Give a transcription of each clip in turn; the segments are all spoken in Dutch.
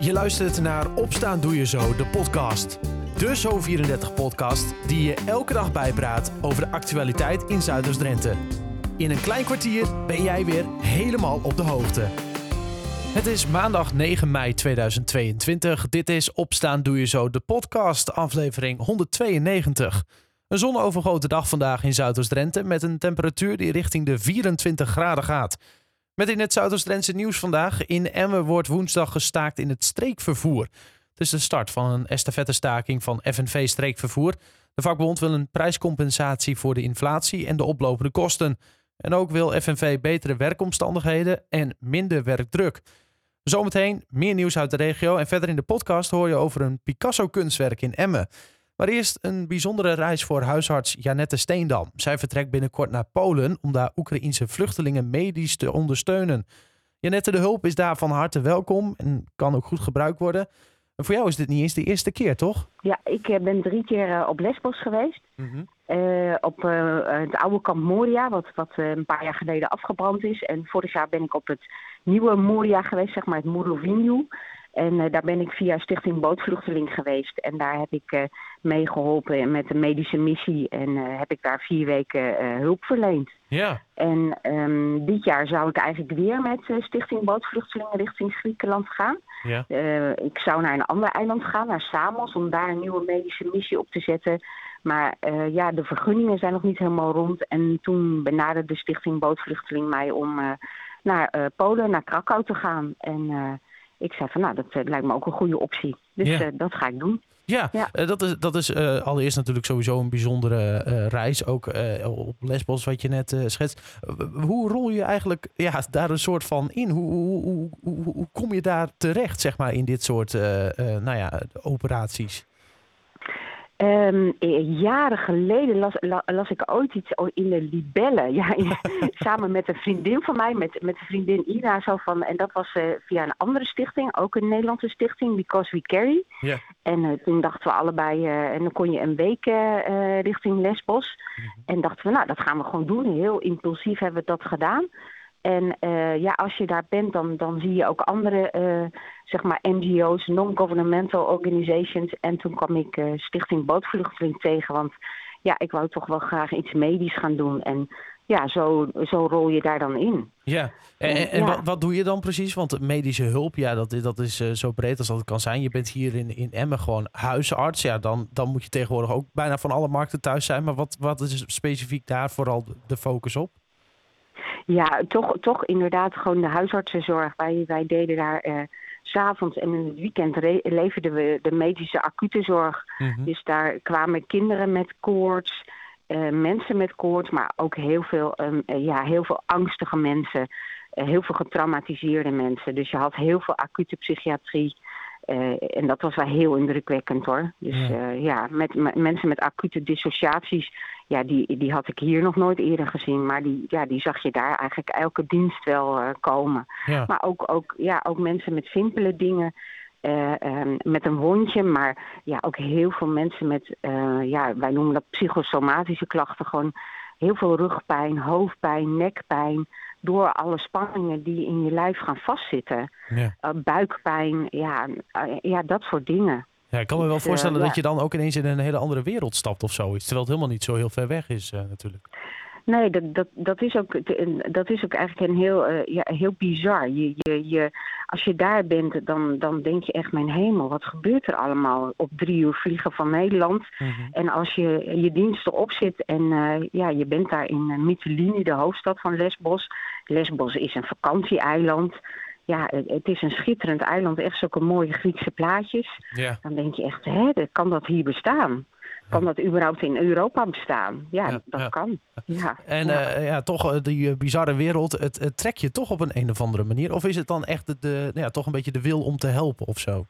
Je luistert naar Opstaan Doe Je Zo, de podcast. De Zo34-podcast die je elke dag bijpraat over de actualiteit in Zuiders-Drenthe. In een klein kwartier ben jij weer helemaal op de hoogte. Het is maandag 9 mei 2022. Dit is Opstaan Doe Je Zo, de podcast, aflevering 192. Een zonovergoten dag vandaag in Zuidoost-Drenthe met een temperatuur die richting de 24 graden gaat. Met in het Zuidoost-Drentse nieuws vandaag. In Emmen wordt woensdag gestaakt in het streekvervoer. Het is de start van een estafettestaking van FNV Streekvervoer. De vakbond wil een prijscompensatie voor de inflatie en de oplopende kosten. En ook wil FNV betere werkomstandigheden en minder werkdruk. Zometeen meer nieuws uit de regio. En verder in de podcast hoor je over een Picasso-kunstwerk in Emmen. Maar eerst een bijzondere reis voor huisarts Janette Steendam. Zij vertrekt binnenkort naar Polen om daar Oekraïense vluchtelingen medisch te ondersteunen. Janette, de hulp is daar van harte welkom en kan ook goed gebruikt worden. En voor jou is dit niet eens de eerste keer, toch? Ja, ik eh, ben drie keer eh, op Lesbos geweest. Uh, op uh, het oude kamp Moria, wat, wat uh, een paar jaar geleden afgebrand is. En vorig jaar ben ik op het nieuwe Moria geweest, zeg maar het Muroviniu. En daar ben ik via Stichting Bootvluchteling geweest. En daar heb ik meegeholpen met een medische missie. En heb ik daar vier weken hulp verleend. Ja. En um, dit jaar zou ik eigenlijk weer met Stichting Bootvluchtelingen richting Griekenland gaan. Ja. ik zou naar een ander eiland gaan, naar Samos, om daar een nieuwe medische missie op te zetten. Maar uh, ja, de vergunningen zijn nog niet helemaal rond. En toen benaderde de stichting Bootvluchteling mij om uh, naar Polen, naar Krakau te gaan. En ik zei van nou, dat lijkt me ook een goede optie. Dus Ja. dat ga ik doen. Ja, Ja. eh, dat is, dat is eh, allereerst natuurlijk sowieso een bijzondere eh, reis. Ook eh, op Lesbos, wat je net eh, schetst. Eh, hoe rol je eigenlijk ja, daar een soort van in? Hoe, hoe, hoe, hoe, hoe kom je daar terecht, zeg maar, in dit soort eh, eh, nou ja, operaties? Ehm, eh, jaren geleden las, la- las ik ooit iets in de Libelle. Ja, in- samen met een vriendin van mij, met, met een vriendin Ina. Zo van, en dat was eh, via een andere stichting, ook een Nederlandse stichting, Because We Carry. En eh, toen dachten we allebei, en dan kon je een week richting Lesbos. En dachten we, nou, dat gaan we gewoon doen. Heel impulsief hebben we dat gedaan. En eh, ja, als je daar bent, dan, dan zie je ook andere, eh, zeg maar, NGO's, non-governmental organizations. En toen kwam ik eh, Stichting Bootvluchteling tegen, want ja, ik wou toch wel graag iets medisch gaan doen. En ja, zo, zo rol je daar dan in. Ja, en, en, en Ja. Wat, wat doe je dan precies? Want medische hulp, ja, dat, is- dat is zo breed als dat kan zijn. Je bent hier in, in Emmen gewoon huisarts. Ja, dan, dan moet je tegenwoordig ook bijna van alle markten thuis zijn. Maar wat, wat is specifiek daar vooral de focus op? Ja, toch, toch inderdaad gewoon de huisartsenzorg. Wij, wij deden daar eh, s s'avonds en in het weekend leverden we de medische acute zorg. Mhm. Dus daar kwamen kinderen met koorts, eh, mensen met koorts, maar ook heel veel, ehm, eh, ja, heel veel angstige mensen, heel veel getraumatiseerde mensen. Dus je had heel veel acute psychiatrie. en dat was wel heel indrukwekkend hoor. Dus Ja. ja, ja met, met mensen met acute dissociaties, ja, die, die had ik hier nog nooit eerder gezien. Maar die, ja, die zag je daar eigenlijk elke dienst wel eh, komen. Ja. Maar ook, ook, ja, ook mensen met simpele dingen. eh, ehm, met een wondje, maar ja, ook heel veel mensen met, eh, ja, wij noemen dat psychosomatische klachten. Gewoon heel veel rugpijn, hoofdpijn, nekpijn. Door alle spanningen die in je lijf gaan vastzitten. Ja. Buikpijn, ja, ja, dat soort dingen. Ja, ik kan me wel eh, voorstellen dat je dan ook ineens in een hele andere wereld stapt of zoiets. Terwijl het helemaal niet zo heel ver weg is eh, natuurlijk. Nee, dat, dat, dat, is ook, dat is ook eigenlijk een heel, eh, ja, heel bizar. Je, je, je, als je daar bent, dan, dan denk je echt, mijn hemel, wat gebeurt er allemaal op drie uur vliegen van Nederland? En als je je diensten opzit en ja, je bent daar in Mytilini, de hoofdstad van Lesbos. Lesbos is een vakantieeiland. Ja, het, is een schitterend eiland, echt zulke mooie Griekse plaatjes. Ja. Dan denk je echt, hè, kan dat hier bestaan? Kan dat überhaupt in Europa bestaan? Ja, Ja, dat ja. kan. Ja, En ja. ja. ja, toch eh, die eh, bizarre wereld, het, het trek je toch op een, een of andere manier? Of is het dan echt de, de, nou ja, toch een beetje de wil om te helpen of zo?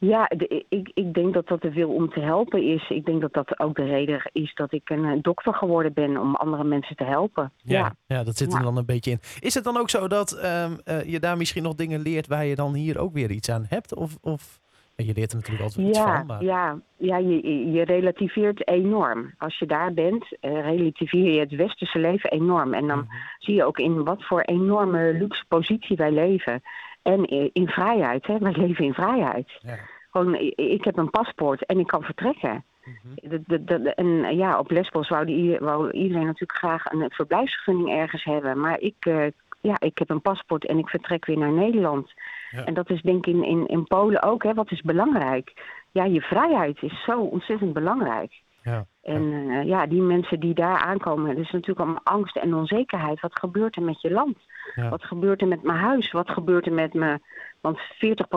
Ja, de- ik, ik denk dat dat de wil om te helpen is. Ik denk dat dat ook de reden is dat ik een eh, dokter geworden ben om andere mensen te helpen. Ja, Ja, ja. dat zit er Ja. dan een beetje in. Is het dan ook zo dat ehm, eh, je daar misschien nog dingen leert waar je dan hier ook weer iets aan hebt? Of, of je leert er natuurlijk altijd iets van. Maar... ja, ja je, je relativeert enorm. Als je daar bent, eh, relativeer je het westerse leven enorm. En dan Mhm. zie je ook in wat voor enorme luxe positie wij leven. En in vrijheid. Hè? Wij leven in vrijheid. Ja. Gewoon, ik heb een paspoort en ik kan vertrekken. Mhm. de, de, en ja, op Lesbos wou, die, wou, iedereen natuurlijk graag een verblijfsvergunning ergens hebben. Maar ik, uh, ja, ik heb een paspoort en ik vertrek weer naar Nederland. Ja. En dat is denk ik in, in, in Polen ook. Hè, wat is belangrijk? Ja, je vrijheid is zo ontzettend belangrijk. Ja, en uh, ja, die mensen die daar aankomen, is natuurlijk allemaal angst en onzekerheid. Wat gebeurt er met je land? Ja. Wat gebeurt er met mijn huis? Wat gebeurt er met me? Want 40%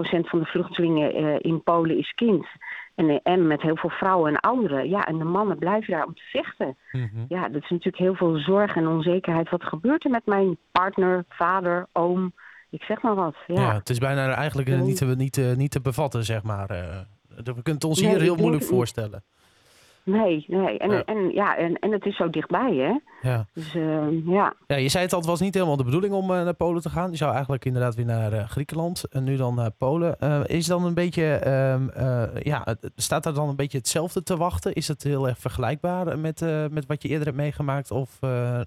van de vluchtelingen uh, in Polen is kind. En, eh, en met heel veel vrouwen en ouderen. Ja, en de mannen blijven daar om te vechten. Mm -hmm. Ja, dat is natuurlijk heel veel zorg en onzekerheid. Wat gebeurt er met mijn partner, vader, oom? Ik zeg maar wat. Ja, ja het is bijna eigenlijk niet, niet, niet te bevatten, zeg maar. we kunnen het ons hier heel moeilijk voorstellen. Nee, nee. En, en, ja, en, en het is zo dichtbij, hè? Ja. Dus, uh, ja. ja. Je zei het al, het was niet helemaal de bedoeling om uh, naar Polen te gaan. Je zou eigenlijk inderdaad weer naar uh, Griekenland en nu dan naar Polen. is dan een beetje, ehm, ja, staat daar dan een beetje hetzelfde te wachten? Is het heel erg vergelijkbaar met, met wat je eerder hebt meegemaakt? Of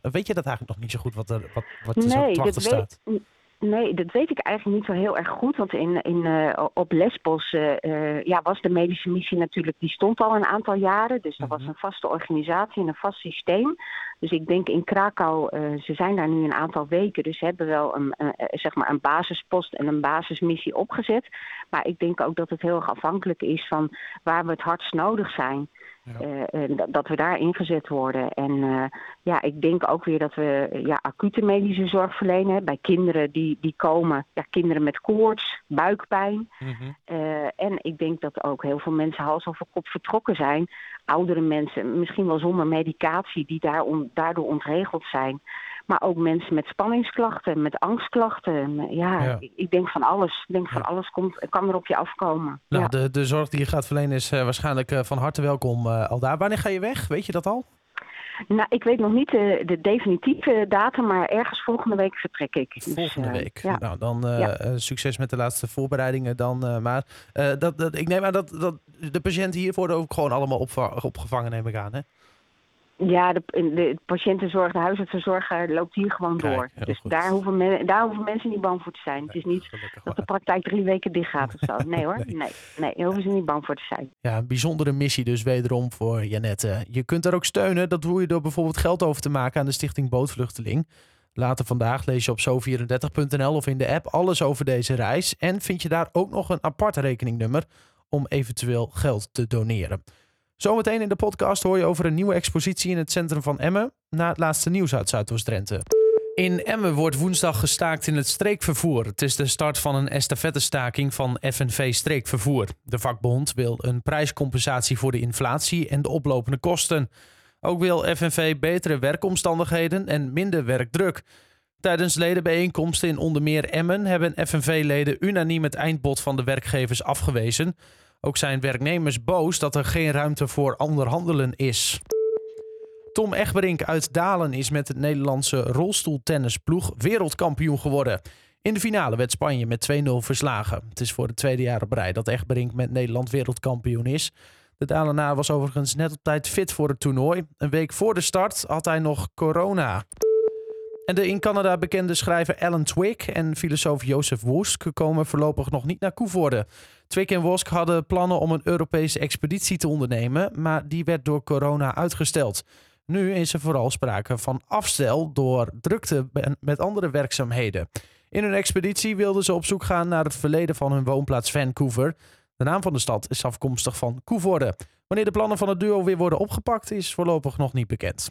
weet je dat eigenlijk nog niet zo goed wat er, wat, wat er nee, zo te wachten staat? Weet, Nee, dat weet ik eigenlijk niet zo heel erg goed. Want in, in, uh, op Lesbos uh, ja, was de medische missie natuurlijk, die stond al een aantal jaren. Dus dat was mhm. een vaste organisatie en een vast systeem. Dus ik denk in Krakau, uh, ze zijn daar nu een aantal weken. Dus ze hebben wel een, zeg maar een basispost en een basismissie opgezet. Maar ik denk ook dat het heel erg afhankelijk is van waar we het hardst nodig zijn. Ja. dat we daar ingezet worden. En ja, ik denk ook weer dat we ja, acute medische zorg verlenen bij kinderen die, die komen. Ja, kinderen met koorts, buikpijn. Mhm. uh, en ik denk dat ook heel veel mensen hals over kop vertrokken zijn. Oudere mensen, misschien wel zonder medicatie, die daar on, daardoor ontregeld zijn. Maar ook mensen met spanningsklachten, met angstklachten. Ja, ja. Ik, ik, denk van alles. Ik denk van alles komt, kan er op je afkomen. Nou, ja. de, de zorg die je gaat verlenen is uh, waarschijnlijk uh, van harte welkom uh, al daar. Wanneer ga je weg? Weet je dat al? Nou, ik weet nog niet de, de definitieve datum, maar ergens volgende week vertrek ik. Dus, volgende dus, week. Ja. Nou, dan uh, ja. succes met de laatste voorbereidingen dan. Uh, maar dat, dat, ik neem aan dat, dat de patiënten hier worden ook gewoon allemaal op, opgevangen, neem ik aan, hè? Ja, de, de patiëntenzorg, de huisartsenzorg loopt hier gewoon Kijk, door. Dus daar hoeven, men, daar hoeven mensen niet bang voor te zijn. het is niet dat de praktijk drie weken dicht gaat of zo. Nee hoor, nee. nee, nee, daar hoeven ze niet bang voor te zijn. Ja, een bijzondere missie dus wederom voor Janette. Je kunt er ook steunen. Dat doe je door bijvoorbeeld geld over te maken aan de stichting Bootvluchteling. Later vandaag lees je op zo34.nl of in de app alles over deze reis. En vind je daar ook nog een apart rekeningnummer om eventueel geld te doneren. Zometeen in de podcast hoor je over een nieuwe expositie in het centrum van Emmen. Na het laatste nieuws uit Zuidoost-Drenthe. In Emmen wordt woensdag gestaakt in het streekvervoer. Het is de start van een estafettestaking van FNV Streekvervoer. De vakbond wil een prijscompensatie voor de inflatie en de oplopende kosten. Ook wil FNV betere werkomstandigheden en minder werkdruk. Tijdens ledenbijeenkomsten in onder meer Emmen hebben FNV-leden unaniem het eindbod van de werkgevers afgewezen. Ook zijn werknemers boos dat er geen ruimte voor onderhandelen is. Tom Egberink uit Dalen is met het Nederlandse rolstoeltennisploeg wereldkampioen geworden. In de finale werd Spanje met 2-0 verslagen. Het is voor het tweede jaar op rij dat Egberink met Nederland wereldkampioen is. De Dalenaar was overigens net op tijd fit voor het toernooi. Een week voor de start had hij nog corona. En de in Canada bekende schrijver Alan Twick en filosoof Jozef Woesk komen voorlopig nog niet naar Koevoorde. Twick en Wosk hadden plannen om een Europese expeditie te ondernemen, maar die werd door corona uitgesteld. Nu is er vooral sprake van afstel door drukte met andere werkzaamheden. In hun expeditie wilden ze op zoek gaan naar het verleden van hun woonplaats Vancouver. De naam van de stad is afkomstig van Koevoorde. Wanneer de plannen van het duo weer worden opgepakt, is voorlopig nog niet bekend.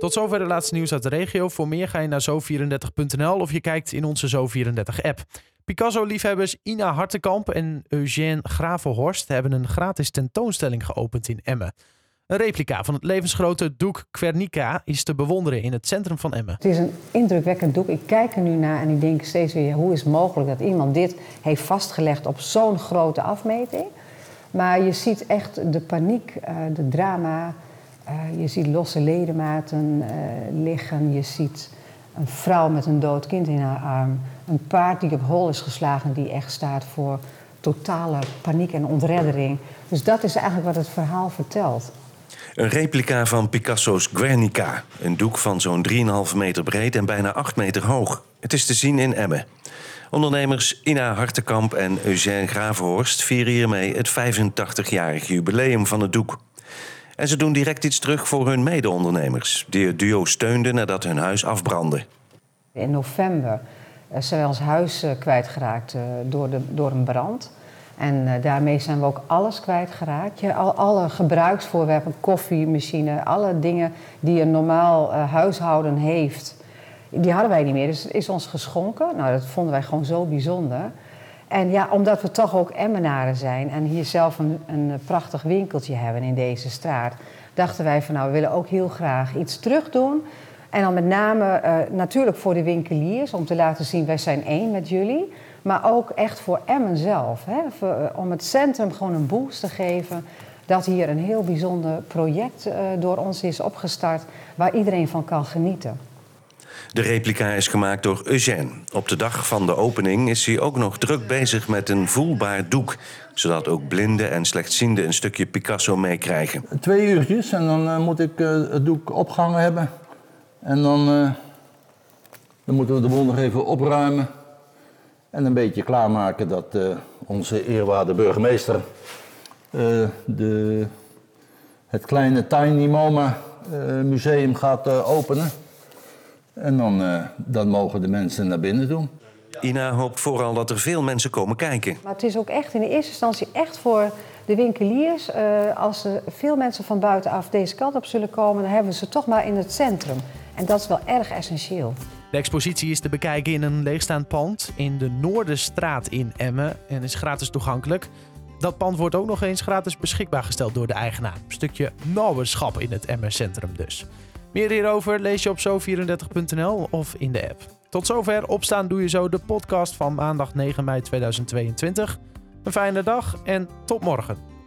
Tot zover de laatste nieuws uit de regio. Voor meer ga je naar zo34.nl of je kijkt in onze Zo34-app. Picasso-liefhebbers Ina Hartenkamp en Eugène Gravenhorst hebben een gratis tentoonstelling geopend in Emmen. Een replica van het levensgrote doek Quernica is te bewonderen in het centrum van Emmen. Het is een indrukwekkend doek. Ik kijk er nu naar en ik denk steeds weer... hoe is het mogelijk dat iemand dit heeft vastgelegd op zo'n grote afmeting? Maar je ziet echt de paniek, uh, de drama... Uh, je ziet losse ledematen uh, liggen. Je ziet een vrouw met een dood kind in haar arm. Een paard die op hol is geslagen, die echt staat voor totale paniek en ontreddering. Dus dat is eigenlijk wat het verhaal vertelt. Een replica van Picasso's Guernica. Een doek van zo'n 3,5 meter breed en bijna 8 meter hoog. Het is te zien in Emmen. Ondernemers Ina Hartenkamp en Eugène Gravenhorst vieren hiermee het 85-jarig jubileum van het doek. En ze doen direct iets terug voor hun mede-ondernemers, die het duo steunden nadat hun huis afbrandde. In november eh, zijn wij ons huis eh, kwijtgeraakt uh, door, de, door een brand. En daarmee zijn we ook alles kwijtgeraakt. Ja, al, alle gebruiksvoorwerpen, koffiemachine, alle dingen die een normaal huishouden heeft, die hadden wij niet meer. Dus is ons geschonken. Nou, dat vonden wij gewoon zo bijzonder. En ja, omdat we toch ook Emmenaren zijn en hier zelf een, een prachtig winkeltje hebben in deze straat, dachten wij van nou, we willen ook heel graag iets terug doen. En dan met name uh, natuurlijk voor de winkeliers, om te laten zien wij zijn één met jullie. Maar ook echt voor Emmen zelf. Hè? Uh, om het centrum gewoon een boost te geven. Dat hier een heel bijzonder project uh, door ons is opgestart waar iedereen van kan genieten. De replica is gemaakt door Eugène. Op de dag van de opening is hij ook nog druk bezig met een voelbaar doek. Zodat ook blinden en slechtzienden een stukje Picasso meekrijgen. Twee uurtjes en dan uh, moet ik uh, het doek opgehangen hebben. En dan, uh, dan moeten we de boel nog even opruimen. En een beetje klaarmaken dat onze eerwaarde burgemeester de, het kleine Tiny Moma museum gaat openen. En dan, uh, dan mogen de mensen naar binnen doen. Ina hoopt vooral dat er veel mensen komen kijken. Maar het is ook echt in de eerste instantie echt voor de winkeliers. Uh, als er veel mensen van buitenaf deze kant op zullen komen, dan hebben we ze toch maar in het centrum. En dat is wel erg essentieel. De expositie is te bekijken in een leegstaand pand in de Noorderstraat in Emmen en is gratis toegankelijk. Dat pand wordt ook nog eens gratis beschikbaar gesteld door de eigenaar. Een stukje nauwerschap in het Emmen Centrum dus. Meer hierover lees je op zo34.nl of in de app. Tot zover Opstaan Doe Je Zo, de podcast van maandag 9 mei 2022. Een fijne dag en tot morgen.